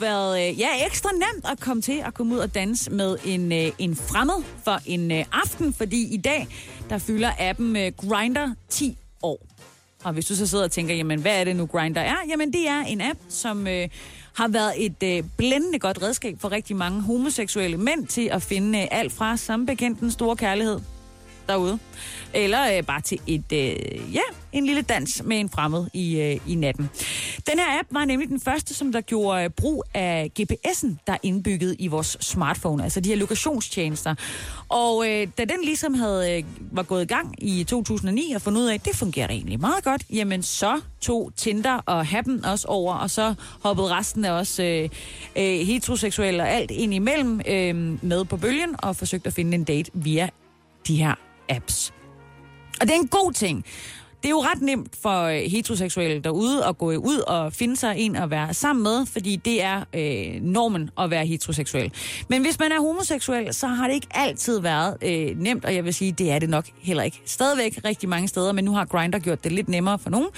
været øh, ja, ekstra nemt at komme til at komme ud og danse med en, øh, en fremmed for en øh, aften, fordi i dag, der fylder appen øh, Grinder 10 år. Og hvis du så sidder og tænker, jamen hvad er det nu Grinder er? Jamen det er en app, som øh, har været et øh, blændende godt redskab for rigtig mange homoseksuelle mænd til at finde øh, alt fra som bekendt den store kærlighed derude. Eller øh, bare til et, øh, ja, en lille dans med en fremmed i, øh, i natten. Den her app var nemlig den første, som der gjorde øh, brug af GPS'en, der er indbygget i vores smartphone, altså de her lokationstjenester. Og øh, da den ligesom havde, øh, var gået i gang i 2009 og fundet ud af, at det fungerer egentlig meget godt, jamen så tog Tinder og Happen også over, og så hoppede resten af os øh, øh, heteroseksuelle og alt ind imellem øh, med på bølgen og forsøgte at finde en date via de her apps. Og det er en god ting. Det er jo ret nemt for øh, heteroseksuelle derude at gå ud og finde sig en at være sammen med, fordi det er øh, normen at være heteroseksuel. Men hvis man er homoseksuel, så har det ikke altid været øh, nemt, og jeg vil sige, det er det nok heller ikke. Stadigvæk rigtig mange steder, men nu har Grindr gjort det lidt nemmere for nogen.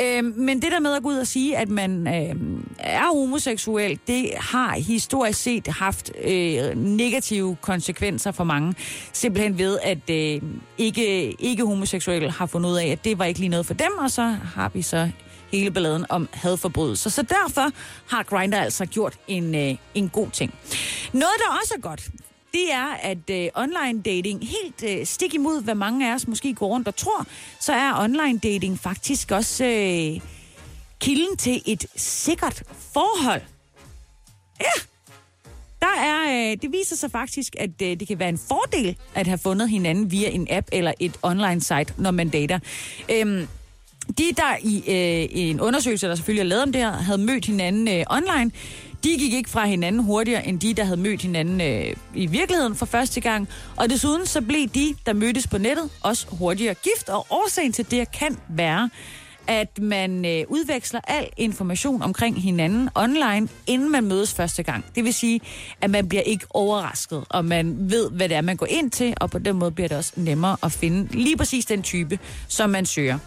Øh, men det der med at gå ud og sige, at man øh, er homoseksuel, det har historisk set haft øh, negative konsekvenser for mange. Simpelthen ved, at øh, ikke, ikke homoseksuelle har fundet ud af, at det var ikke lige noget for dem, og så har vi så hele balladen om hadforbrydelser. Så derfor har Grindr altså gjort en, øh, en god ting. Noget, der også er godt, det er, at øh, online dating, helt øh, stik imod, hvad mange af os måske går rundt og tror, så er online dating faktisk også øh, kilden til et sikkert forhold. Ja, der er, øh, det viser sig faktisk, at øh, det kan være en fordel at have fundet hinanden via en app eller et online site, når man dater. Øhm, de, der i, øh, en undersøgelse, der selvfølgelig er lavet om det her, havde mødt hinanden øh, online, de gik ikke fra hinanden hurtigere end de, der havde mødt hinanden øh, i virkeligheden for første gang. Og desuden så blev de, der mødtes på nettet, også hurtigere gift. Og årsagen til det kan være, at man øh, udveksler al information omkring hinanden online, inden man mødes første gang. Det vil sige, at man bliver ikke overrasket, og man ved, hvad det er, man går ind til, og på den måde bliver det også nemmere at finde lige præcis den type, som man søger.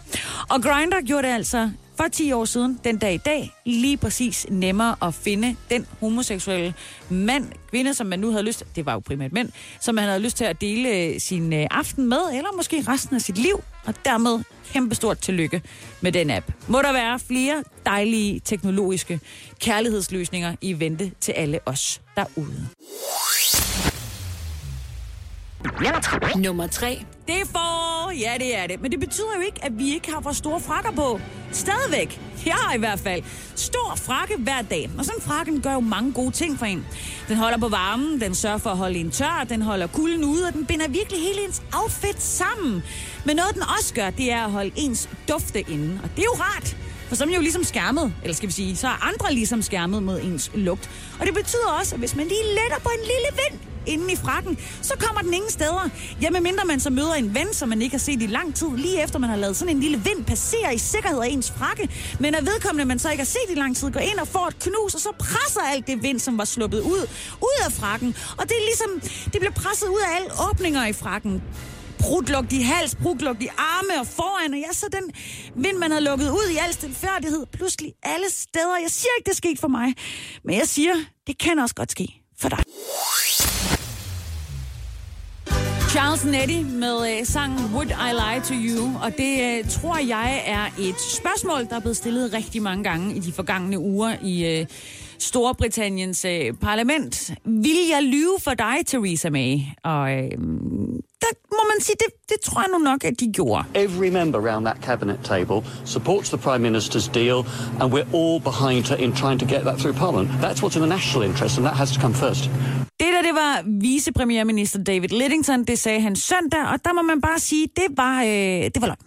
Og Grindr gjorde det altså for 10 år siden, den dag i dag, lige præcis nemmere at finde den homoseksuelle mand, kvinde, som man nu havde lyst det var jo primært mænd, som man havde lyst til at dele øh, sin øh, aften med, eller måske resten af sit liv, og dermed kæmpestort tillykke med den app. Må der være flere dejlige teknologiske kærlighedsløsninger i vente til alle os derude. Nummer 3. Det er for, ja det er det. Men det betyder jo ikke, at vi ikke har for store frakker på. Stadigvæk. Jeg har i hvert fald. Stor frakke hver dag. Og sådan en frakken gør jo mange gode ting for en. Den holder på varmen, den sørger for at holde en tør, den holder kulden ude, og den binder virkelig hele ens outfit sammen. Men noget den også gør, det er at holde ens dufte inde. Og det er jo rart. For så er man jo ligesom skærmet, eller skal vi sige, så er andre ligesom skærmet mod ens lugt. Og det betyder også, at hvis man lige letter på en lille vind, inde i frakken, så kommer den ingen steder. Ja, medmindre man så møder en ven, som man ikke har set i lang tid, lige efter man har lavet sådan en lille vind passere i sikkerhed af ens frakke. Men at vedkommende, man så ikke har set i lang tid, går ind og får et knus, og så presser alt det vind, som var sluppet ud, ud af frakken. Og det er ligesom, det bliver presset ud af alle åbninger i frakken brudlugt i hals, brudlugt i arme og foran, og ja, så den vind, man havde lukket ud i al stilfærdighed, pludselig alle steder. Jeg siger ikke, det skete for mig, men jeg siger, det kan også godt ske for dig. Charles Nettie med øh, sangen Would I Lie to You, og det øh, tror jeg er et spørgsmål, der er blevet stillet rigtig mange gange i de forgangne uger i øh, Storbritanniens øh, parlament. Vil jeg lyve for dig, Theresa May? Og øh, der må man sige, det, det tror jeg nu nok, at de gjorde. Every member around that cabinet table supports the Prime Minister's deal, and we're all behind her in trying to get that through Parliament. That's what's in the national interest, and that has to come first. Det var vicepremierminister David Lidington, det sagde han søndag, og der må man bare sige, det var, øh, det var løgn.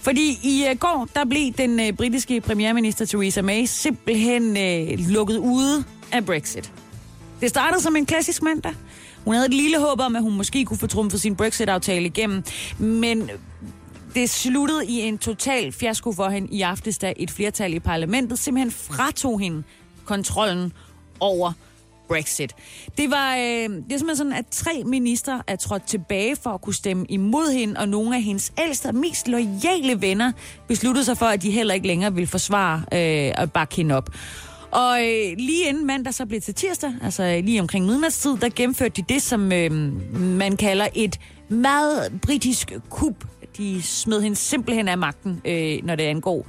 Fordi i øh, går, der blev den øh, britiske premierminister Theresa May simpelthen øh, lukket ude af Brexit. Det startede som en klassisk mandag, Hun havde et lille håb om, at hun måske kunne få trumfet sin Brexit-aftale igennem, men det sluttede i en total fiasko for hende i aftes, da et flertal i parlamentet simpelthen fratog hende kontrollen over Brexit. Det var øh, det er simpelthen sådan, at tre minister er trådt tilbage for at kunne stemme imod hende, og nogle af hendes ældste og mest loyale venner besluttede sig for, at de heller ikke længere vil forsvare øh, at bakke hende op. Og øh, lige inden mandag så blev til tirsdag, altså øh, lige omkring midnatstid, der gennemførte de det, som øh, man kalder et meget britisk kup. De smed hende simpelthen af magten, øh, når det angår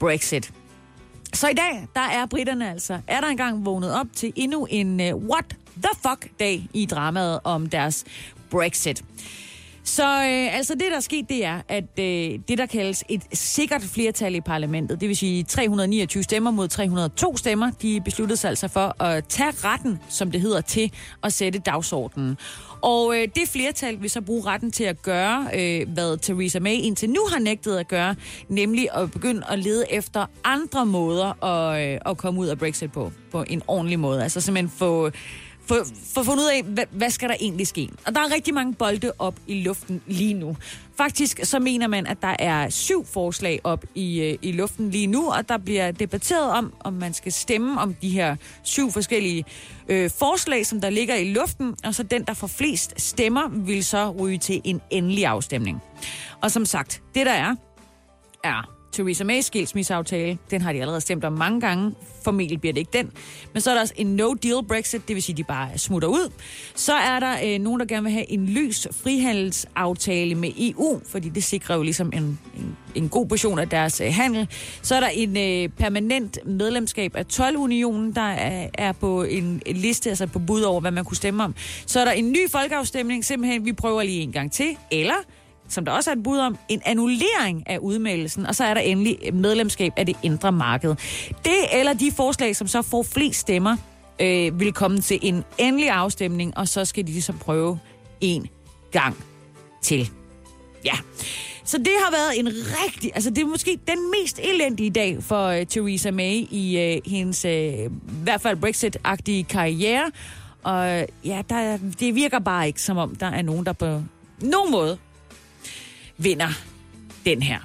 Brexit. Så i dag, der er britterne altså, er der engang vågnet op til endnu en uh, what the fuck dag i dramaet om deres Brexit. Så øh, altså det, der er sket, det er, at øh, det, der kaldes et sikkert flertal i parlamentet, det vil sige 329 stemmer mod 302 stemmer, de besluttede sig altså for at tage retten, som det hedder, til at sætte dagsordenen. Og øh, det flertal vil så bruge retten til at gøre, øh, hvad Theresa May indtil nu har nægtet at gøre, nemlig at begynde at lede efter andre måder at, øh, at komme ud af Brexit på, på en ordentlig måde. Altså simpelthen få for, for at finde ud af, hvad, hvad skal der egentlig ske. Og der er rigtig mange bolde op i luften lige nu. Faktisk så mener man, at der er syv forslag op i, øh, i luften lige nu, og der bliver debatteret om, om man skal stemme om de her syv forskellige øh, forslag, som der ligger i luften, og så den, der får flest stemmer, vil så ryge til en endelig afstemning. Og som sagt, det der er, er Theresa May's skilsmisseaftale. Den har de allerede stemt om mange gange. Formentlig bliver det ikke den. Men så er der også en no-deal Brexit, det vil sige, at de bare smutter ud. Så er der øh, nogen, der gerne vil have en lys frihandelsaftale med EU, fordi det sikrer jo ligesom en, en, en god portion af deres øh, handel. Så er der en øh, permanent medlemskab af 12-unionen, der er, er på en, en liste, altså på bud over, hvad man kunne stemme om. Så er der en ny folkeafstemning, simpelthen, vi prøver lige en gang til. Eller som der også er et bud om, en annullering af udmeldelsen, og så er der endelig medlemskab af det indre marked. Det eller de forslag, som så får flest stemmer, øh, vil komme til en endelig afstemning, og så skal de ligesom prøve en gang til. Ja. Så det har været en rigtig, altså det er måske den mest elendige dag for øh, Theresa May i øh, hendes, øh, i hvert fald Brexit-agtige karriere. Og ja, der, det virker bare ikke som om, der er nogen, der på nogen måde vinder den her.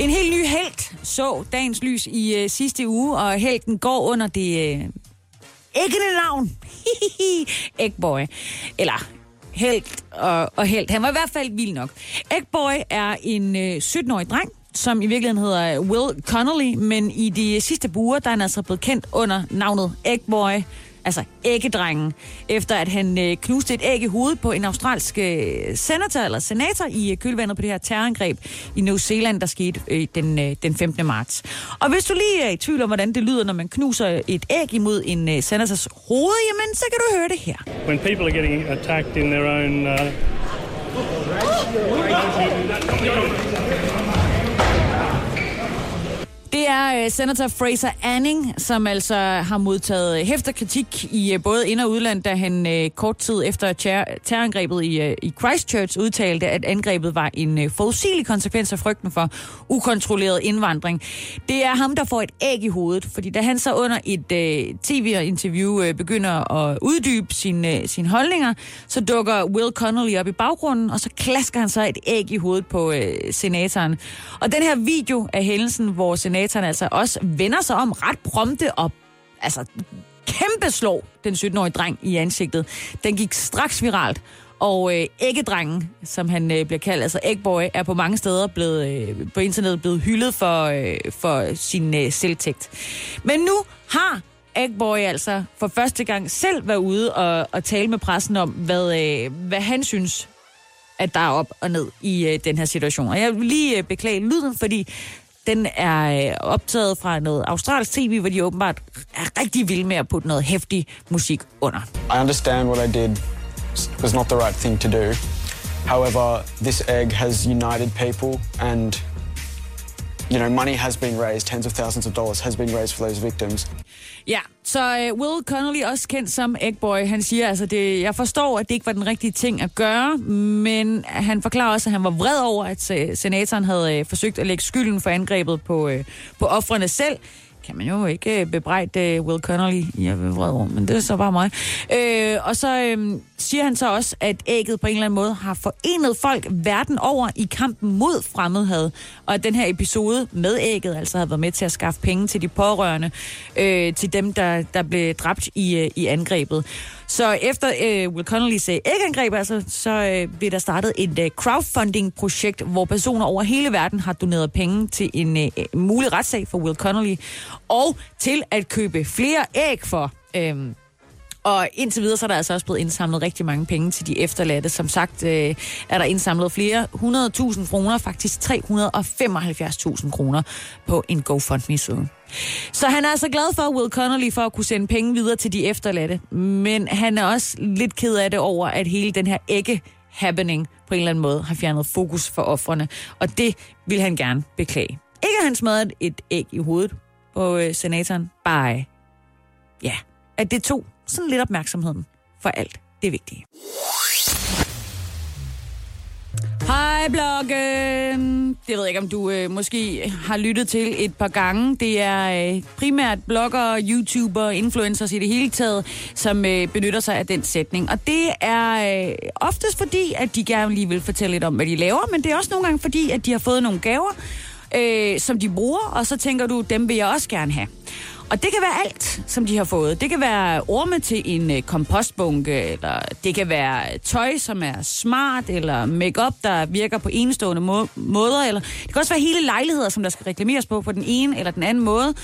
En helt ny held så dagens lys i øh, sidste uge, og helten går under det øh, æggende navn. Eggboy. Eller helt og, og helt. Han var i hvert fald vild nok. Eggboy er en øh, 17-årig dreng, som i virkeligheden hedder Will Connolly, men i de sidste buer, der er han altså blevet kendt under navnet Eggboy altså æggedrengen, efter at han øh, knuste et æg i hovedet på en australsk øh, senator, eller senator i øh, kølvandet på det her terrorangreb i New Zealand, der skete øh, den, øh, den 15. marts. Og hvis du lige er i tvivl om, hvordan det lyder, når man knuser et æg imod en øh, senators hoved, jamen så kan du høre det her. When people are getting attacked in their own uh... Det er øh, senator Fraser Anning, som altså har modtaget øh, hæfter kritik i øh, både ind- og udland, da han kort tid efter terrorangrebet i, i Christchurch udtalte, at angrebet var en forudsigelig konsekvens af frygten for ukontrolleret indvandring. Det er ham, der får et æg i hovedet, fordi da han så under et tv-interview begynder at uddybe sine, sine holdninger, så dukker Will Connolly op i baggrunden, og så klasker han så et æg i hovedet på senatoren. Og den her video af hændelsen, hvor senatoren Satan altså også vender sig om ret prompte og altså kæmpe slår den 17-årige dreng i ansigtet. Den gik straks viralt, og øh, æggedrengen, som han øh, bliver kaldt, altså Eggboy, er på mange steder blevet, øh, på internettet blevet hyldet for, øh, for sin øh, selvtægt. Men nu har Eggboy altså for første gang selv været ude og, og tale med pressen om, hvad, øh, hvad han synes, at der er op og ned i øh, den her situation. Og jeg vil lige øh, beklage lyden, fordi den er øh, optaget fra noget australsk tv, hvor de åbenbart er rigtig vilde med at putte noget hæftig musik under. I understand what I did was not the right thing to do. However, this egg has united people and you know, money has been raised, tens of thousands of dollars has been raised for those victims. Ja, så uh, Will Connolly, også kendt som Eggboy, han siger altså, det, jeg forstår, at det ikke var den rigtige ting at gøre, men han forklarer også, at han var vred over, at uh, senatoren havde uh, forsøgt at lægge skylden for angrebet på, uh, på offrene selv, kan man jo ikke øh, bebrejde øh, Will Connolly. Jeg ved vred over, men det er så bare mig. Øh, og så øh, siger han så også, at ægget på en eller anden måde har forenet folk verden over i kampen mod fremmedhad. Og at den her episode med ægget altså har været med til at skaffe penge til de pårørende, øh, til dem, der, der blev dræbt i, øh, i angrebet. Så efter øh, Will Connolly's øh, ægangreb, altså, så øh, blev der startet et øh, crowdfunding-projekt, hvor personer over hele verden har doneret penge til en øh, øh mulig retssag for Will Connolly, og til at købe flere æg for. Øh, og indtil videre, så er der altså også blevet indsamlet rigtig mange penge til de efterladte. Som sagt øh, er der indsamlet flere 100.000 kroner, faktisk 375.000 kroner på en GoFundMe-side. Så han er altså glad for Will Connolly for at kunne sende penge videre til de efterladte. Men han er også lidt ked af det over, at hele den her ægge happening på en eller anden måde har fjernet fokus for offrene. Og det vil han gerne beklage. Ikke at han smadret et æg i hovedet på øh, senatoren, bare ja, at det tog sådan lidt opmærksomheden for alt det vigtige. Hej bloggen! Det ved jeg ikke, om du øh, måske har lyttet til et par gange. Det er øh, primært bloggere, YouTuber, influencers i det hele taget, som øh, benytter sig af den sætning. Og det er øh, oftest fordi, at de gerne lige vil fortælle lidt om, hvad de laver, men det er også nogle gange fordi, at de har fået nogle gaver, øh, som de bruger, og så tænker du, dem vil jeg også gerne have. Og det kan være alt, som de har fået. Det kan være orme til en øh, kompostbunke, eller det kan være tøj, som er smart, eller makeup, der virker på enestående må- måder, eller det kan også være hele lejligheder, som der skal reklameres på på den ene eller den anden måde.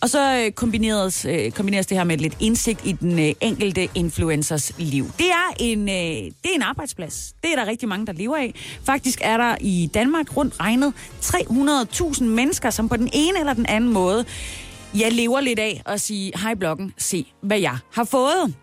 Og så øh, kombineres, øh, kombineres det her med lidt indsigt i den enkelte influencers liv. Det er, en, det er en arbejdsplads. Det er der rigtig mange, der lever af. Faktisk er der i Danmark rundt regnet 300.000 mennesker, som på den ene eller den anden måde jeg lever lidt af at sige, hej bloggen, se hvad jeg har fået.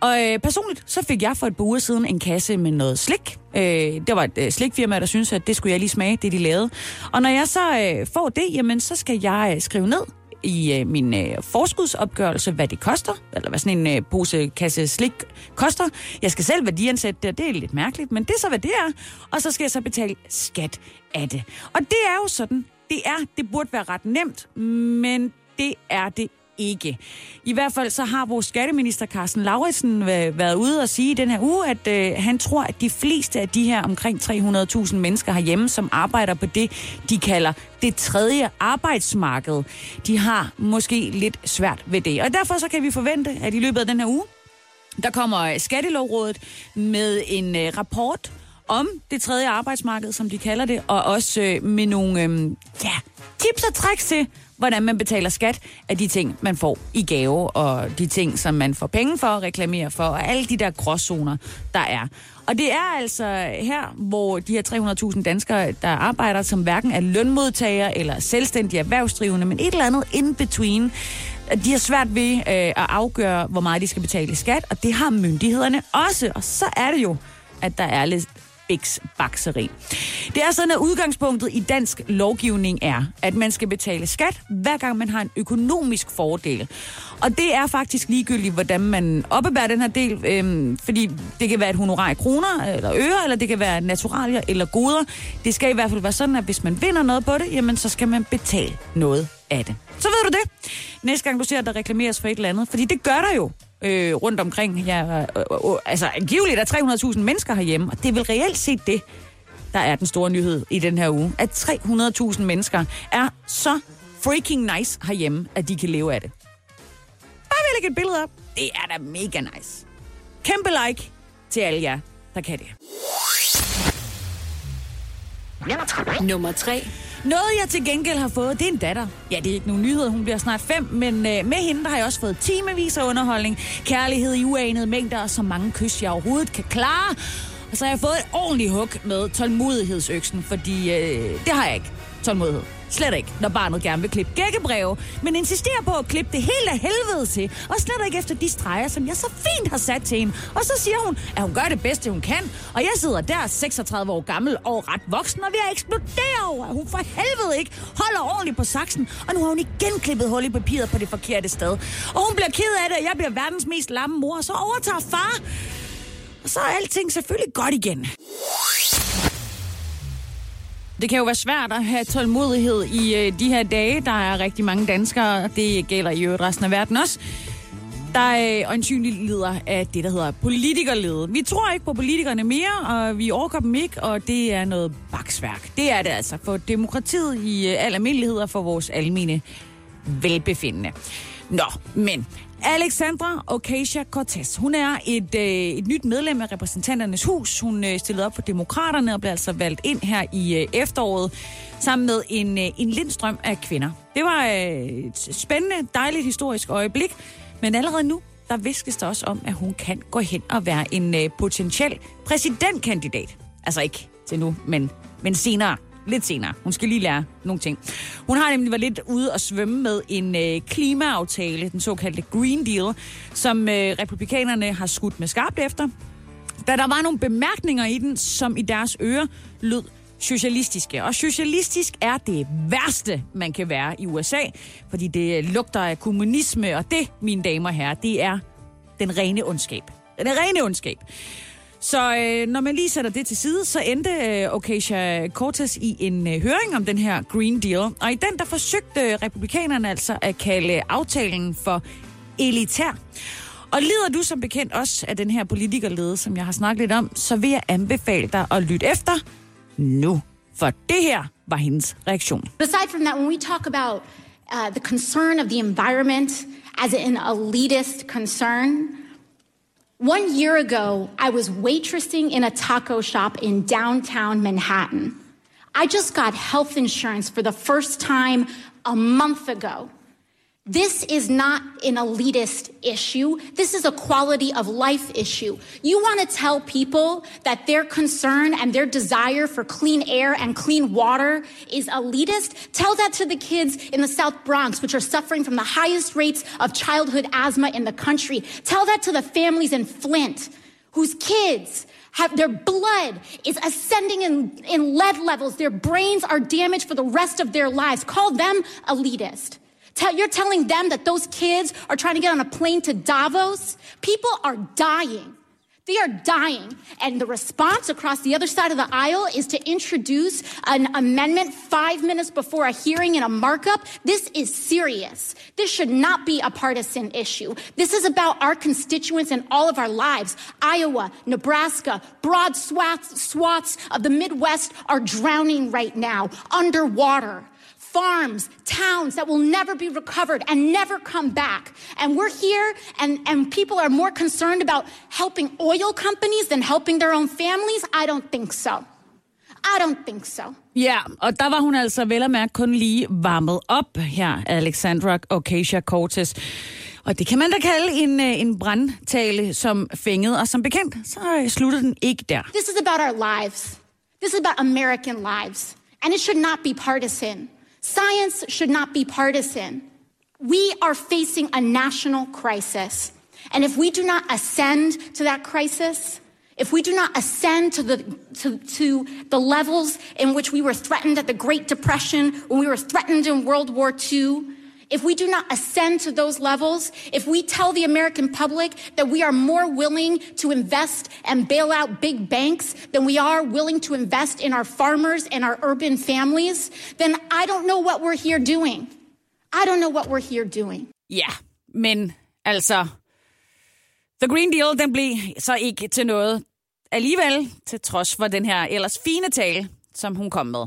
Og øh, personligt, så fik jeg for et par uger siden en kasse med noget slik. Øh, det var et øh, slikfirma, der syntes, at det skulle jeg lige smage, det de lavede. Og når jeg så øh, får det, jamen så skal jeg øh, skrive ned i øh, min øh, forskudsopgørelse, hvad det koster, eller hvad sådan en øh, pose kasse slik koster. Jeg skal selv værdiansætte det, og det er lidt mærkeligt, men det er så, hvad det er. Og så skal jeg så betale skat af det. Og det er jo sådan, det er, det burde være ret nemt, men det er det ikke. I hvert fald så har vores skatteminister Carsten Lauritsen været ude og sige i den her uge, at øh, han tror, at de fleste af de her omkring 300.000 mennesker herhjemme, som arbejder på det, de kalder det tredje arbejdsmarked, de har måske lidt svært ved det. Og derfor så kan vi forvente, at i løbet af den her uge, der kommer øh, Skattelovrådet med en øh, rapport om det tredje arbejdsmarked, som de kalder det, og også øh, med nogle øh, ja, tips og tricks til, hvordan man betaler skat af de ting, man får i gave, og de ting, som man får penge for, reklamerer for, og alle de der gråzoner, der er. Og det er altså her, hvor de her 300.000 danskere, der arbejder, som hverken er lønmodtagere eller selvstændige erhvervsdrivende, men et eller andet in between, de har svært ved øh, at afgøre, hvor meget de skal betale i skat, og det har myndighederne også. Og så er det jo, at der er lidt Bix Bakseri. Det er sådan, at udgangspunktet i dansk lovgivning er, at man skal betale skat, hver gang man har en økonomisk fordel. Og det er faktisk ligegyldigt, hvordan man opbevarer den her del, øhm, fordi det kan være et honorar i kroner eller øre, eller det kan være naturalier eller goder. Det skal i hvert fald være sådan, at hvis man vinder noget på det, jamen så skal man betale noget af det. Så ved du det. Næste gang du ser, at der reklameres for et eller andet, fordi det gør der jo øh, rundt omkring. Ja, øh, øh, altså angiveligt er 300.000 mennesker herhjemme, og det er vel reelt set det, der er den store nyhed i den her uge. At 300.000 mennesker er så freaking nice herhjemme, at de kan leve af det. Bare vil lægge et billede op. Det er da mega nice. Kæmpe like til alle jer, der kan det. Nummer 3. Noget, jeg til gengæld har fået, det er en datter. Ja, det er ikke nogen nyhed, hun bliver snart fem, men øh, med hende der har jeg også fået timevis af underholdning, kærlighed i uanede mængder, og så mange kys, jeg overhovedet kan klare. Og så har jeg fået et ordentligt hug med tålmodighedsøksen, fordi øh, det har jeg ikke. Tålmodighed. Slet ikke, når barnet gerne vil klippe gækkebreve, men insisterer på at klippe det helt af helvede til, og slet ikke efter de streger, som jeg så fint har sat til hende. Og så siger hun, at hun gør det bedste, hun kan, og jeg sidder der 36 år gammel og ret voksen, og vi er eksploderet over, at hun for helvede ikke holder ordentligt på saksen, og nu har hun igen klippet hul i papiret på det forkerte sted. Og hun bliver ked af det, og jeg bliver verdens mest lamme mor, og så overtager far. Og så er alting selvfølgelig godt igen. Det kan jo være svært at have tålmodighed i øh, de her dage. Der er rigtig mange danskere, og det gælder i øvrigt resten af verden også, der øh, øjensynligt lider af det, der hedder politikerlede. Vi tror ikke på politikerne mere, og vi overgår dem ikke, og det er noget baksværk. Det er det altså for demokratiet i øh, al almindelighed og for vores almene velbefindende. Nå, men Alexandra Ocasio-Cortez, hun er et, øh, et nyt medlem af repræsentanternes hus. Hun øh, stillede op for demokraterne og blev altså valgt ind her i øh, efteråret sammen med en, øh, en lindstrøm af kvinder. Det var øh, et spændende, dejligt historisk øjeblik, men allerede nu, der viskes der også om, at hun kan gå hen og være en øh, potentiel præsidentkandidat. Altså ikke til nu, men, men senere. Lidt senere. Hun skal lige lære nogle ting. Hun har nemlig været lidt ude og svømme med en øh, klimaaftale, den såkaldte Green Deal, som øh, republikanerne har skudt med skarpt efter. Da der var nogle bemærkninger i den, som i deres ører lød socialistiske. Og socialistisk er det værste, man kan være i USA, fordi det øh, lugter af kommunisme, og det, mine damer og herrer, det er den rene ondskab. Den er rene ondskab. Så øh, når man lige sætter det til side, så endte øh, Ocasio Cortez i en øh, høring om den her Green Deal. Og i den, der forsøgte republikanerne altså at kalde aftalen for elitær. Og lider du som bekendt også af den her politikerlede, som jeg har snakket lidt om, så vil jeg anbefale dig at lytte efter nu. For det her var hendes reaktion. Aside from that, when we talk about uh, the concern of the environment as an elitist concern, one year ago, I was waitressing in a taco shop in downtown Manhattan. I just got health insurance for the first time a month ago. This is not an elitist issue. This is a quality of life issue. You want to tell people that their concern and their desire for clean air and clean water is elitist? Tell that to the kids in the South Bronx, which are suffering from the highest rates of childhood asthma in the country. Tell that to the families in Flint whose kids have their blood is ascending in, in lead levels. Their brains are damaged for the rest of their lives. Call them elitist. Tell, you're telling them that those kids are trying to get on a plane to Davos? People are dying. They are dying. And the response across the other side of the aisle is to introduce an amendment five minutes before a hearing and a markup. This is serious. This should not be a partisan issue. This is about our constituents and all of our lives. Iowa, Nebraska, broad swaths, swaths of the Midwest are drowning right now, underwater farms, towns that will never be recovered and never come back. And we're here, and, and people are more concerned about helping oil companies than helping their own families? I don't think so. I don't think so. Ja, og der var hun altså vel at mærke kun lige varmet op her, Alexandra Ocasio-Cortez. Og det kan man da kalde en, øh, en brandtale som fængede, og som bekendt, så øh, slutter den ikke der. This is about our lives. This is about American lives. And it should not be partisan. Science should not be partisan. We are facing a national crisis. And if we do not ascend to that crisis, if we do not ascend to the, to, to the levels in which we were threatened at the Great Depression, when we were threatened in World War II, if we do not ascend to those levels, if we tell the American public that we are more willing to invest and bail out big banks than we are willing to invest in our farmers and our urban families, then I don't know what we're here doing. I don't know what we're here doing. Ja, men altså, The Green Deal, den blev så ikke til noget alligevel, til trods for den her ellers fine tale, som hun kom med.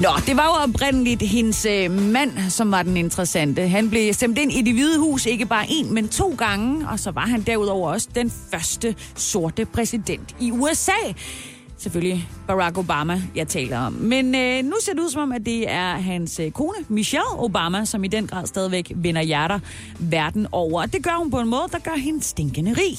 Nå, det var jo oprindeligt hendes øh, mand, som var den interessante. Han blev stemt ind i det hvide hus ikke bare en, men to gange, og så var han derudover også den første sorte præsident i USA. Selvfølgelig Barack Obama, jeg taler om. Men øh, nu ser det ud som om, at det er hans øh, kone, Michelle Obama, som i den grad stadigvæk vinder hjerter verden over. Det gør hun på en måde, der gør hende stinkende rig.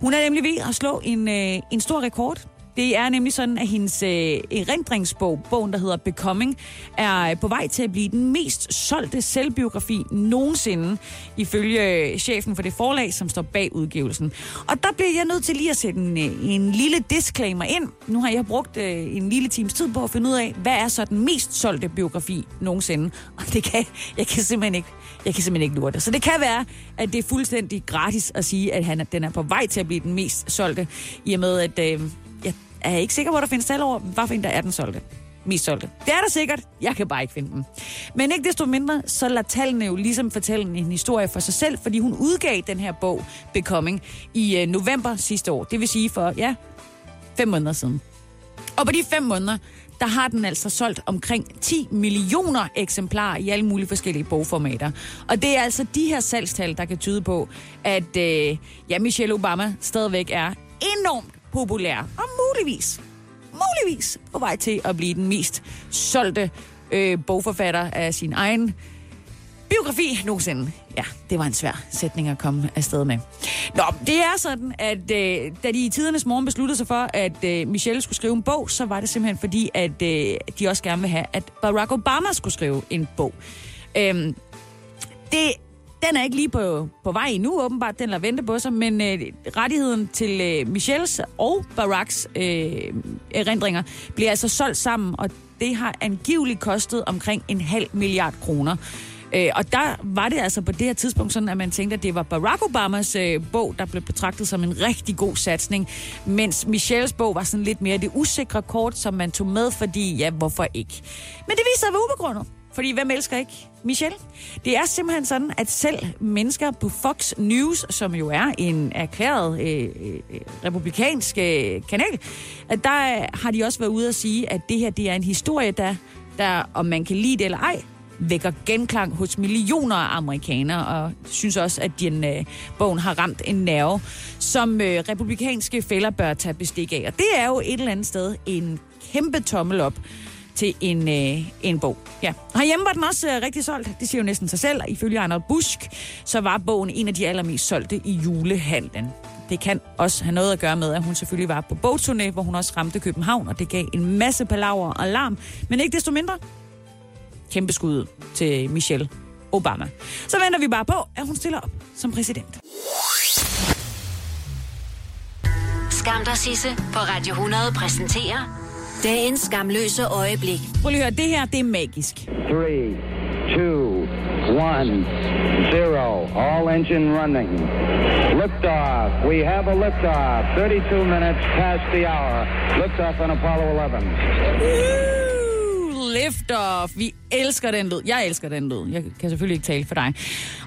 Hun er nemlig ved at slå en, øh, en stor rekord det er nemlig sådan, at hendes øh, erindringsbog, bogen der hedder Becoming, er på vej til at blive den mest solgte selvbiografi nogensinde, ifølge øh, chefen for det forlag, som står bag udgivelsen. Og der bliver jeg nødt til lige at sætte en, øh, en lille disclaimer ind. Nu har jeg brugt øh, en lille times tid på at finde ud af, hvad er så den mest solgte biografi nogensinde. Og det kan, jeg kan simpelthen ikke, jeg kan simpelthen ikke lure det. Så det kan være, at det er fuldstændig gratis at sige, at han, den er på vej til at blive den mest solgte, i og med, at øh, jeg er ikke sikker på, at der findes tal over, hvorfor en, der er den solgte. Mest solgte. Det er der sikkert. Jeg kan bare ikke finde dem. Men ikke desto mindre, så lader tallene jo ligesom fortælle en historie for sig selv, fordi hun udgav den her bog, Becoming, i øh, november sidste år. Det vil sige for, ja, fem måneder siden. Og på de fem måneder, der har den altså solgt omkring 10 millioner eksemplarer i alle mulige forskellige bogformater. Og det er altså de her salgstal, der kan tyde på, at øh, ja, Michelle Obama stadigvæk er enormt populær. Og muligvis, muligvis på vej til at blive den mest solgte øh, bogforfatter af sin egen biografi nogensinde. Ja, det var en svær sætning at komme afsted med. Nå, det er sådan, at øh, da de i tidernes morgen besluttede sig for, at øh, Michelle skulle skrive en bog, så var det simpelthen fordi, at øh, de også gerne vil have, at Barack Obama skulle skrive en bog. Øhm, det, den er ikke lige på, på vej endnu, åbenbart. Den lader vente på sig, men øh, rettigheden til øh, Michelles og Baracks øh, erindringer bliver altså solgt sammen, og det har angiveligt kostet omkring en halv milliard kroner. Øh, og der var det altså på det her tidspunkt sådan, at man tænkte, at det var Barack Obamas øh, bog, der blev betragtet som en rigtig god satsning, mens Michelles bog var sådan lidt mere det usikre kort, som man tog med, fordi ja, hvorfor ikke? Men det viser sig at være ubegrundet. Fordi hvem elsker ikke Michelle? Det er simpelthen sådan, at selv mennesker på Fox News, som jo er en erklæret øh, øh, øh republikansk øh, kanal, at der øh, har de også været ude at sige, at det her det er en historie, der, der, om man kan lide det eller ej, vækker genklang hos millioner af amerikanere, og synes også, at den, øh, bogen har ramt en nerve, som øh, republikanske fælder bør tage bestik af. Og det er jo et eller andet sted en kæmpe tommel op til en, øh, en bog. Ja. Herhjemme var den også øh, rigtig solgt. Det siger jo næsten sig selv. Ifølge Arnold Busk, så var bogen en af de allermest solgte i julehandlen. Det kan også have noget at gøre med, at hun selvfølgelig var på bogturné, hvor hun også ramte København, og det gav en masse palaver og larm. Men ikke desto mindre, kæmpe skud til Michelle Obama. Så venter vi bare på, at hun stiller op som præsident. Skam dig, Sisse på Radio 100 præsenterer dagens skamløse øjeblik. Prøv lige at høre, det her, det er magisk. Three, two, one, zero. All engine running. Liftoff. We have a liftoff. 32 minutes past the hour. Liftoff on Apollo 11. Woo! Lift off. Vi elsker den lyd. Jeg elsker den lyd. Jeg kan selvfølgelig ikke tale for dig.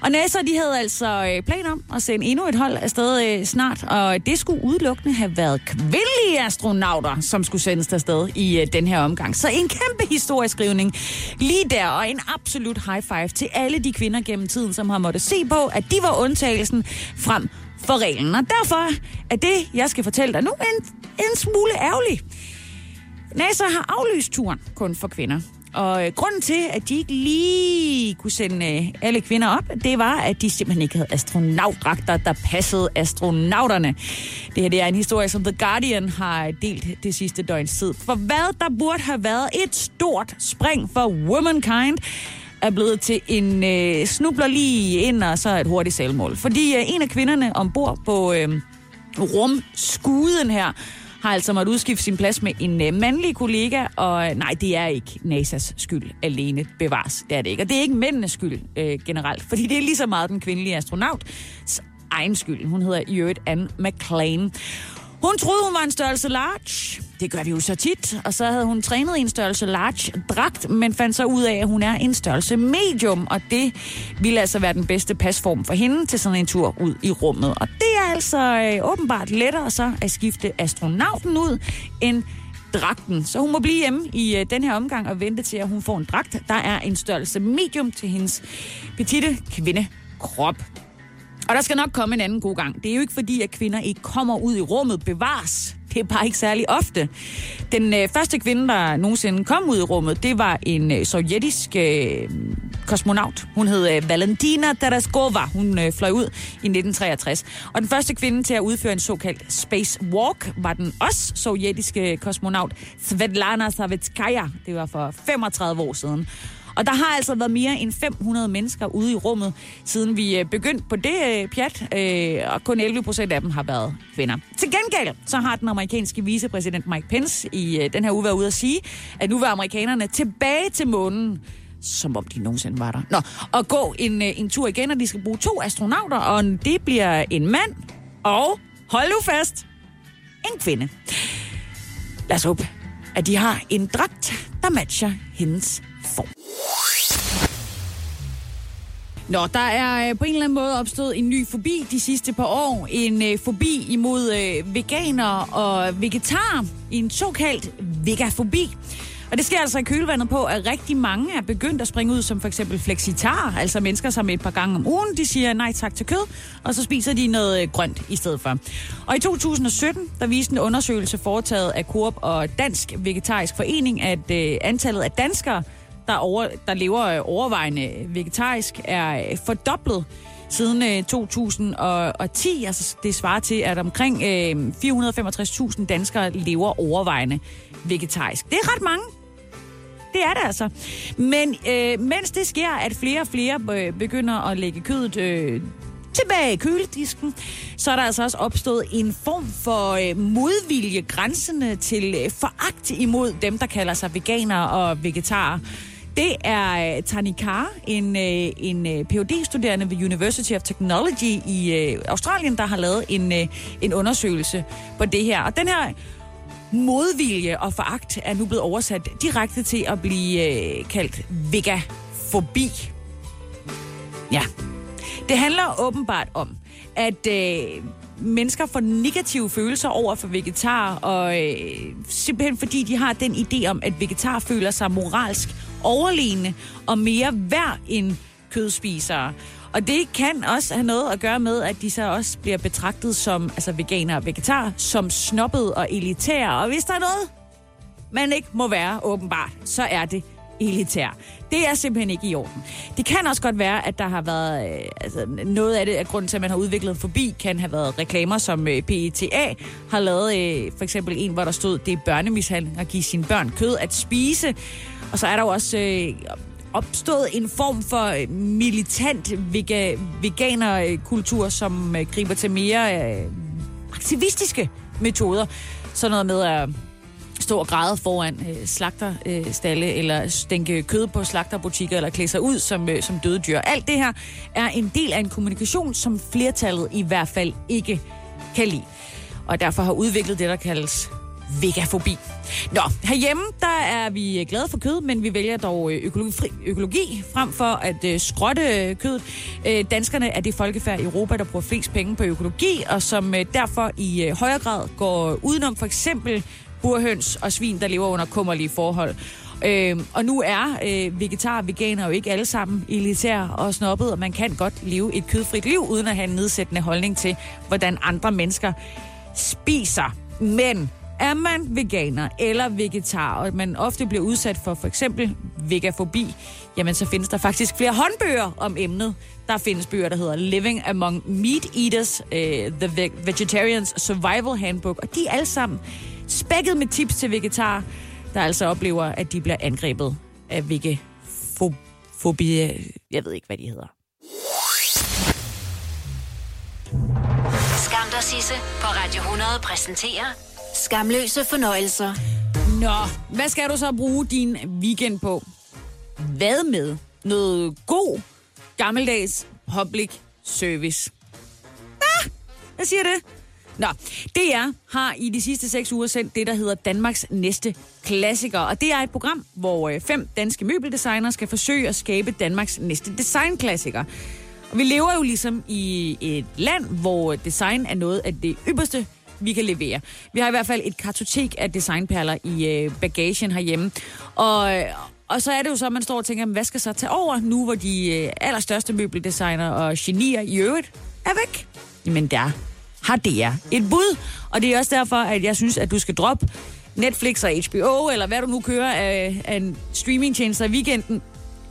Og NASA, de havde altså øh, planer om at sende endnu et hold afsted øh, snart, og det skulle udelukkende have været kvindelige astronauter, som skulle sendes afsted i øh, den her omgang. Så en kæmpe historieskrivning lige der, og en absolut high five til alle de kvinder gennem tiden, som har måttet se på, at de var undtagelsen frem for reglen. Og derfor er det, jeg skal fortælle dig nu, en, en smule ærgerlig. NASA har aflyst turen kun for kvinder. Og øh, grunden til, at de ikke lige kunne sende øh, alle kvinder op, det var, at de simpelthen ikke havde astronautdragter, der passede astronauterne. Det her det er en historie, som The Guardian har delt det sidste døgns tid. For hvad der burde have været et stort spring for womankind, er blevet til en øh, snubler lige ind og så et hurtigt selvmål. Fordi øh, en af kvinderne ombord på øh, rumskuden her, har altså måttet udskifte sin plads med en øh, mandlig kollega, og øh, nej, det er ikke NASA's skyld alene bevares. Det er det ikke. Og det er ikke mændenes skyld øh, generelt, fordi det er lige så meget den kvindelige astronaut egen skyld. Hun hedder i øvrigt Anne McLean. Hun troede, hun var en størrelse large. Det gør vi jo så tit. Og så havde hun trænet i en størrelse large dragt, men fandt så ud af, at hun er en størrelse medium. Og det ville altså være den bedste pasform for hende til sådan en tur ud i rummet. Og det er altså øh, åbenbart lettere så at skifte astronauten ud end dragten. Så hun må blive hjemme i øh, den her omgang og vente til, at hun får en dragt. Der er en størrelse medium til hendes petite kvindekrop. Og der skal nok komme en anden god gang. Det er jo ikke fordi, at kvinder ikke kommer ud i rummet bevares. Det er bare ikke særlig ofte. Den øh, første kvinde, der nogensinde kom ud i rummet, det var en øh, sovjetisk øh, kosmonaut. Hun hed øh, Valentina Tereskova. Hun øh, fløj ud i 1963. Og den første kvinde til at udføre en såkaldt space walk var den også sovjetiske kosmonaut Svetlana Savitskaya. Det var for 35 år siden. Og der har altså været mere end 500 mennesker ude i rummet, siden vi øh, begyndte på det øh, pjat, øh, og kun 11 procent af dem har været kvinder. Til gengæld så har den amerikanske vicepræsident Mike Pence i den her uge været ude at sige, at nu vil amerikanerne tilbage til månen som om de nogensinde var der. Nå, og gå en, en tur igen, og de skal bruge to astronauter, og det bliver en mand og, hold nu fast, en kvinde. Lad os håbe, at de har en dragt, der matcher hendes form. Nå, der er øh, på en eller anden måde opstået en ny fobi de sidste par år. En øh, fobi imod øh, veganer og vegetarer. En såkaldt vegafobi. Og det sker altså i kølvandet på, at rigtig mange er begyndt at springe ud som for eksempel flexitar, altså mennesker, som et par gange om ugen, de siger nej tak til kød, og så spiser de noget øh, grønt i stedet for. Og i 2017, der viste en undersøgelse foretaget af Coop og Dansk Vegetarisk Forening, at øh, antallet af danskere, der, over, der lever øh, overvejende vegetarisk, er øh, fordoblet siden øh, 2010. Altså, det svarer til, at omkring 465.000 danskere lever overvejende vegetarisk. Det er ret mange. Det er det altså. Men øh, mens det sker, at flere og flere begynder at lægge kødet øh, tilbage i køledisken, så er der altså også opstået en form for øh, modvilje grænsende til øh, foragt imod dem, der kalder sig veganere og vegetarer. Det er Tanika, Tani Carr, en, øh, en øh, phd studerende ved University of Technology i Australien, der har lavet en, en undersøgelse på det her. Og den her modvilje og foragt er nu blevet oversat direkte til at blive kaldt vegafobi. Ja. Det handler åbenbart om, at øh, mennesker får negative følelser over for vegetar, og øh, simpelthen fordi de har den idé om, at vegetar føler sig moralsk overlegne og mere værd end kødspisere. Og det kan også have noget at gøre med, at de så også bliver betragtet som altså veganer og vegetar, som snobbet og elitære. Og hvis der er noget, man ikke må være åbenbart, så er det elitær. Det er simpelthen ikke i orden. Det kan også godt være, at der har været øh, altså, noget af det, at grunden til, at man har udviklet en forbi, kan have været reklamer, som øh, PETA har lavet. Øh, for eksempel en, hvor der stod, det er børnemishandling at give sine børn kød at spise. Og så er der jo også øh, opstået en form for øh, militant vega, veganerkultur, som øh, griber til mere øh, aktivistiske metoder. Sådan noget med at stå og græde foran øh, slagterstalle, øh, eller stænke kød på slagterbutikker, eller klæde sig ud som, øh, som døde dyr. Alt det her er en del af en kommunikation, som flertallet i hvert fald ikke kan lide. Og derfor har udviklet det, der kaldes vegafobi. Nå, herhjemme, der er vi glade for kød, men vi vælger dog øh, økologi, økologi frem for at øh, skrotte øh, kød. Øh, danskerne er det folkefærd i Europa, der bruger flest penge på økologi, og som øh, derfor i øh, højere grad går udenom for eksempel burhøns og svin, der lever under kummerlige forhold. Øh, og nu er øh, vegetar og veganer jo ikke alle sammen elitære og snobbet, og man kan godt leve et kødfrit liv, uden at have en nedsættende holdning til, hvordan andre mennesker spiser. Men er man veganer eller vegetar, og man ofte bliver udsat for for eksempel vegafobi, jamen så findes der faktisk flere håndbøger om emnet. Der findes bøger, der hedder Living Among Meat Eaters, uh, The Vegetarian's Survival Handbook, og de er alle sammen spækket med tips til vegetar, der altså oplever, at de bliver angrebet af vegafobi. Jeg ved ikke, hvad de hedder. Skam dig, Sisse, på Radio 100 præsenterer Skamløse fornøjelser. Nå, hvad skal du så bruge din weekend på? Hvad med noget god, gammeldags public service? Ah, hvad siger det? Nå, DR har i de sidste seks uger sendt det, der hedder Danmarks næste klassiker. Og det er et program, hvor øh, fem danske møbeldesignere skal forsøge at skabe Danmarks næste designklassiker. Og vi lever jo ligesom i et land, hvor design er noget af det ypperste, vi kan levere. Vi har i hvert fald et kartotek af designperler i øh, bagagen herhjemme. Og, og så er det jo så, at man står og tænker, hvad skal så tage over nu, hvor de øh, allerstørste møbeldesigner og genier i øvrigt er væk. Jamen der har DR et bud, og det er også derfor, at jeg synes, at du skal droppe Netflix og HBO, eller hvad du nu kører af, af en streamingtjeneste i weekenden,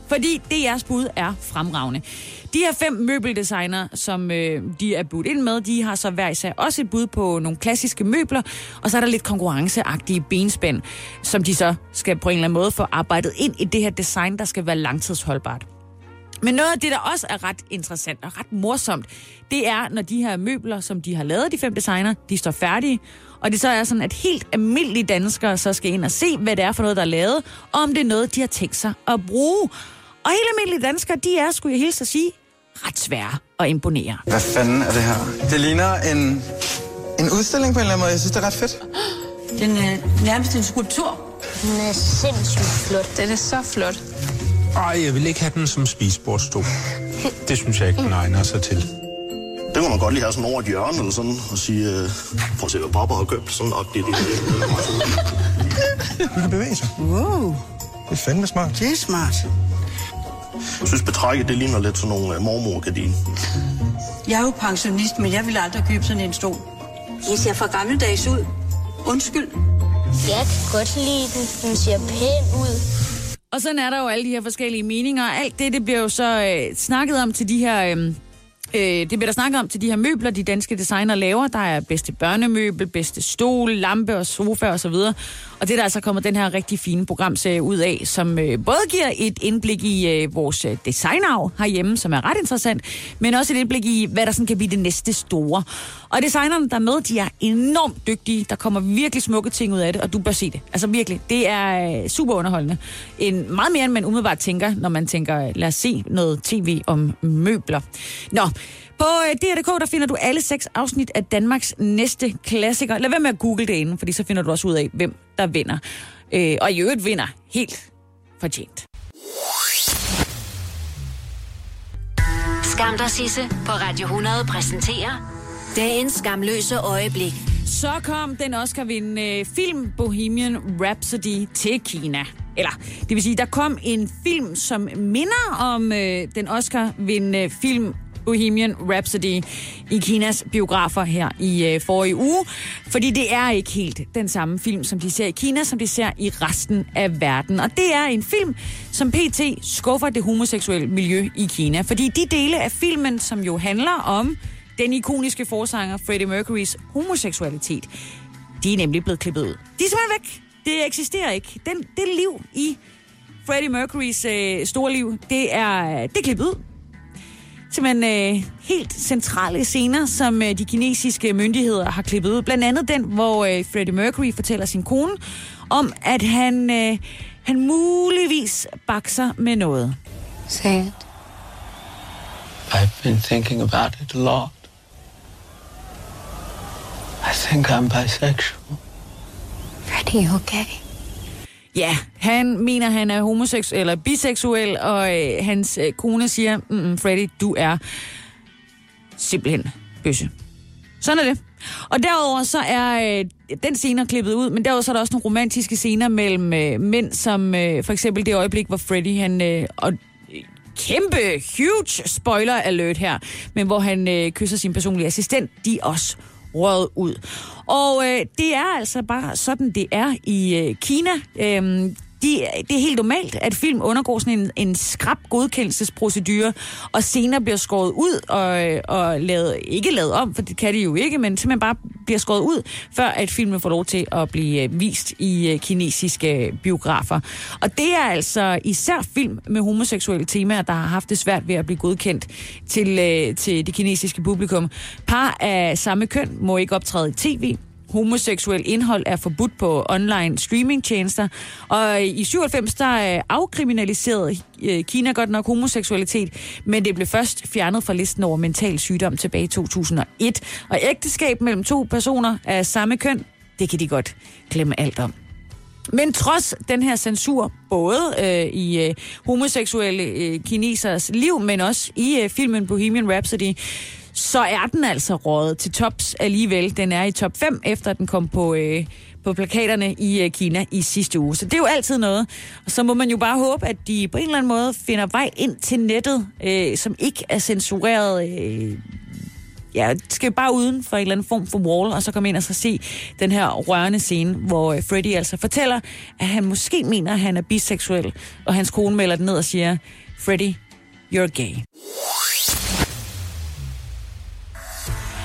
fordi det, jeres bud er fremragende. De her fem møbeldesignere, som øh, de er budt ind med, de har så hver især også et bud på nogle klassiske møbler, og så er der lidt konkurrenceagtige benspænd, som de så skal på en eller anden måde få arbejdet ind i det her design, der skal være langtidsholdbart. Men noget af det, der også er ret interessant og ret morsomt, det er, når de her møbler, som de har lavet, de fem designer, de står færdige, og det så er sådan, at helt almindelige danskere så skal ind og se, hvad det er for noget, der er lavet, og om det er noget, de har tænkt sig at bruge. Og helt almindelige danskere, de er, skulle jeg hilse at sige, ret svære at imponere. Hvad fanden er det her? Det ligner en, en udstilling på en eller anden måde. Jeg synes, det er ret fedt. Den er nærmest en skulptur. Den er sindssygt flot. Den er så flot. Ej, jeg vil ikke have den som spisbordstol. Det synes jeg ikke, den egner sig til. Det må man godt lige have sådan over et hjørne eller sådan, og sige, øh, prøv at se, hvad Barbara har købt. Sådan det, det, Du kan bevæge sig. Wow, Det er fandme smart. det er smart. Jeg synes, betrækket, det ligner lidt sådan nogle uh, mormorgardiner. Jeg er jo pensionist, men jeg vil aldrig købe sådan en stol. Det ser for gammeldags ud. Undskyld. Jeg kan godt lide den. Den ser pæn ud. Og sådan er der jo alle de her forskellige meninger. Alt det, det bliver jo så øh, snakket om til de her... Øh, øh, det bliver der snakket om til de her møbler, de danske designer laver. Der er bedste børnemøbel, bedste stol, lampe og sofa osv. Og, og det er der altså kommet den her rigtig fine programserie ud af, som øh, både giver et indblik i øh, vores øh, designarv herhjemme, som er ret interessant, men også et indblik i, hvad der sådan kan blive det næste store. Og designerne, der er med, de er enormt dygtige. Der kommer virkelig smukke ting ud af det, og du bør se det. Altså virkelig, det er øh, super underholdende. En, meget mere, end man umiddelbart tænker, når man tænker, øh, lad os se noget tv om møbler. Nå, på øh, DR.dk, der finder du alle seks afsnit af Danmarks næste klassiker. Lad være med at google det inden, fordi så finder du også ud af, hvem der vinder. Øh, og i øvrigt vinder helt fortjent. Skam dig, Sisse på Radio 100 præsenterer dagens skamløse øjeblik. Så kom den Oscar-vindende film Bohemian Rhapsody til Kina. Eller, det vil sige, der kom en film, som minder om øh, den Oscar-vindende film Bohemian Rhapsody i Kinas biografer her i øh, forrige uge. Fordi det er ikke helt den samme film, som de ser i Kina, som de ser i resten af verden. Og det er en film, som PT skuffer det homoseksuelle miljø i Kina. Fordi de dele af filmen, som jo handler om den ikoniske forsanger Freddie Mercurys homoseksualitet, de er nemlig blevet klippet ud. De er simpelthen væk. Det eksisterer ikke. Den, det liv i Freddie Mercurys øh, store liv, det er, det er klippet ud. Simpelthen øh, helt centrale scener, som øh, de kinesiske myndigheder har klippet ud. Blandt andet den, hvor øh, Freddie Mercury fortæller sin kone om, at han, øh, han muligvis bakser med noget. Say it. I've been thinking about it a lot. I think I'm bisexual. Freddie, okay? Ja, han mener, han er homoseksuel eller biseksuel, og øh, hans øh, kone siger, mm, Freddy, du er simpelthen bøsse. Sådan er det. Og derover så er øh, den scene klippet ud, men derudover så er der også nogle romantiske scener mellem øh, mænd, som øh, for eksempel det øjeblik, hvor Freddy, han... Øh, og øh, kæmpe, huge spoiler alert her, men hvor han øh, kysser sin personlige assistent, de er også røget ud. Og øh, det er altså bare sådan, det er i øh, Kina. Øhm, de, det er helt normalt, at film undergår sådan en, en skrab godkendelsesprocedure, og senere bliver skåret ud og, og lavet, ikke lavet om, for det kan de jo ikke, men simpelthen bare bliver skåret ud, før at filmen får lov til at blive øh, vist i øh, kinesiske øh, biografer. Og det er altså især film med homoseksuelle temaer, der har haft det svært ved at blive godkendt til, til det kinesiske publikum. Par af samme køn må ikke optræde i tv, homoseksuel indhold er forbudt på online streamingtjenester. Og i 97 der afkriminaliserede øh, Kina godt nok homoseksualitet, men det blev først fjernet fra listen over mental sygdom tilbage i 2001. Og ægteskab mellem to personer af samme køn, det kan de godt glemme alt om. Men trods den her censur, både øh, i øh, homoseksuelle øh, kinesers liv, men også i øh, filmen Bohemian Rhapsody, så er den altså rådet til tops alligevel. Den er i top 5, efter den kom på, øh, på plakaterne i øh, Kina i sidste uge. Så det er jo altid noget. Og så må man jo bare håbe, at de på en eller anden måde finder vej ind til nettet, øh, som ikke er censureret øh, ja, skal bare uden for en eller anden form for wall, og så komme ind og så se den her rørende scene, hvor øh, Freddy altså fortæller, at han måske mener, at han er biseksuel, og hans kone melder den ned og siger, Freddy, you're gay.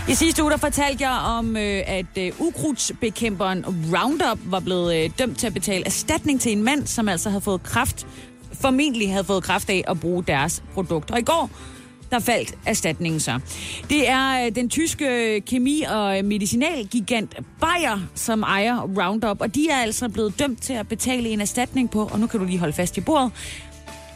I sidste uge der fortalte jeg om, øh, at øh, ukrudtsbekæmperen Roundup var blevet øh, dømt til at betale erstatning til en mand, som altså havde fået kraft, formentlig havde fået kraft af at bruge deres produkt. Og i går, der faldt erstatningen så. Det er øh, den tyske øh, kemi- og øh, medicinalgigant Bayer, som ejer Roundup, og de er altså blevet dømt til at betale en erstatning på, og nu kan du lige holde fast i bordet,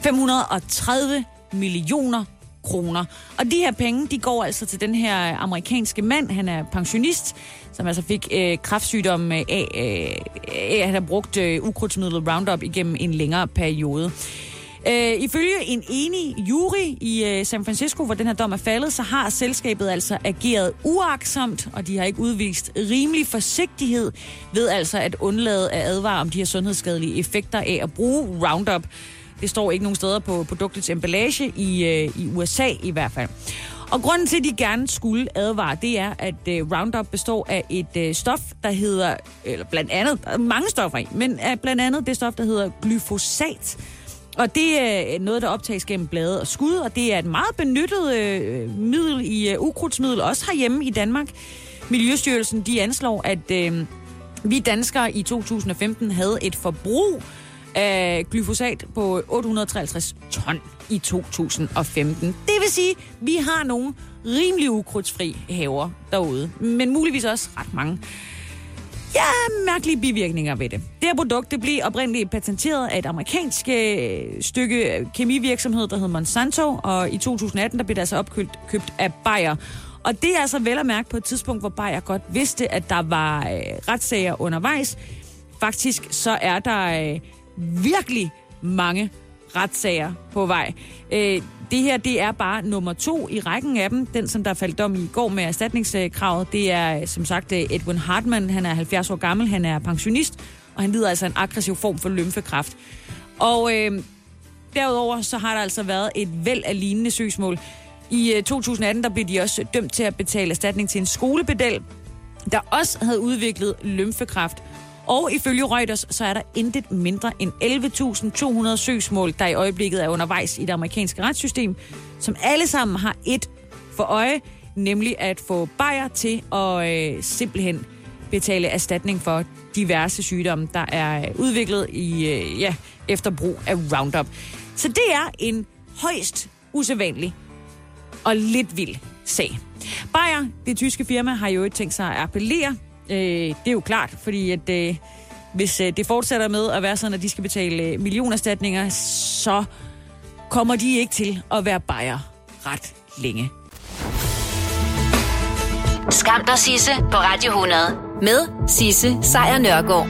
530 millioner kroner. Og de her penge, de går altså til den her amerikanske mand, han er pensionist, som altså fik øh, kraftsygdom øh, af, øh, at han har brugt øh, ukrudtsmidlet Roundup igennem en længere periode. Øh, ifølge en enig jury i øh, San Francisco, hvor den her dom er faldet, så har selskabet altså ageret uaksomt, og de har ikke udvist rimelig forsigtighed ved altså at undlade at advare om de her sundhedsskadelige effekter af at bruge Roundup. Det står ikke nogen steder på produktets emballage, i, øh, i USA i hvert fald. Og grunden til, at de gerne skulle advare, det er, at øh, Roundup består af et øh, stof, der hedder, eller blandt andet, der er mange stoffer i, men er blandt andet det stof, der hedder glyfosat. Og det er øh, noget, der optages gennem blade og skud, og det er et meget benyttet øh, middel i øh, ukrudtsmiddel, også herhjemme i Danmark. Miljøstyrelsen, de anslår, at øh, vi danskere i 2015 havde et forbrug af glyfosat på 853 ton i 2015. Det vil sige, at vi har nogle rimelig ukrudtsfri haver derude, men muligvis også ret mange ja, mærkelige bivirkninger ved det. Det her produkt det blev oprindeligt patenteret af et amerikansk øh, stykke kemivirksomhed, der hed Monsanto, og i 2018 der blev det altså opkøbt købt af Bayer. Og det er altså vel at mærke på et tidspunkt, hvor Bayer godt vidste, at der var øh, retssager undervejs. Faktisk så er der øh, virkelig mange retssager på vej. Øh, det her, det er bare nummer to i rækken af dem. Den, som der faldt dom i går med erstatningskravet, det er øh, som sagt øh, Edwin Hartmann. Han er 70 år gammel, han er pensionist, og han lider altså en aggressiv form for lymfekræft. Og øh, derudover så har der altså været et væld af lignende søgsmål. I øh, 2018 der blev de også dømt til at betale erstatning til en skolebedel, der også havde udviklet lymfekræft. Og ifølge Reuters, så er der intet mindre end 11.200 søgsmål, der i øjeblikket er undervejs i det amerikanske retssystem, som alle sammen har et for øje, nemlig at få Bayer til at øh, simpelthen betale erstatning for diverse sygdomme, der er udviklet i øh, ja, efter brug af Roundup. Så det er en højst usædvanlig og lidt vild sag. Bayer, det tyske firma, har jo ikke tænkt sig at appellere Øh, det er jo klart, fordi at, øh, hvis øh, det fortsætter med at være sådan, at de skal betale øh, millionerstatninger, så kommer de ikke til at være bajer ret længe. Skam dig, Sisse, på Radio 100. Med Sisse Sejr Nørgaard.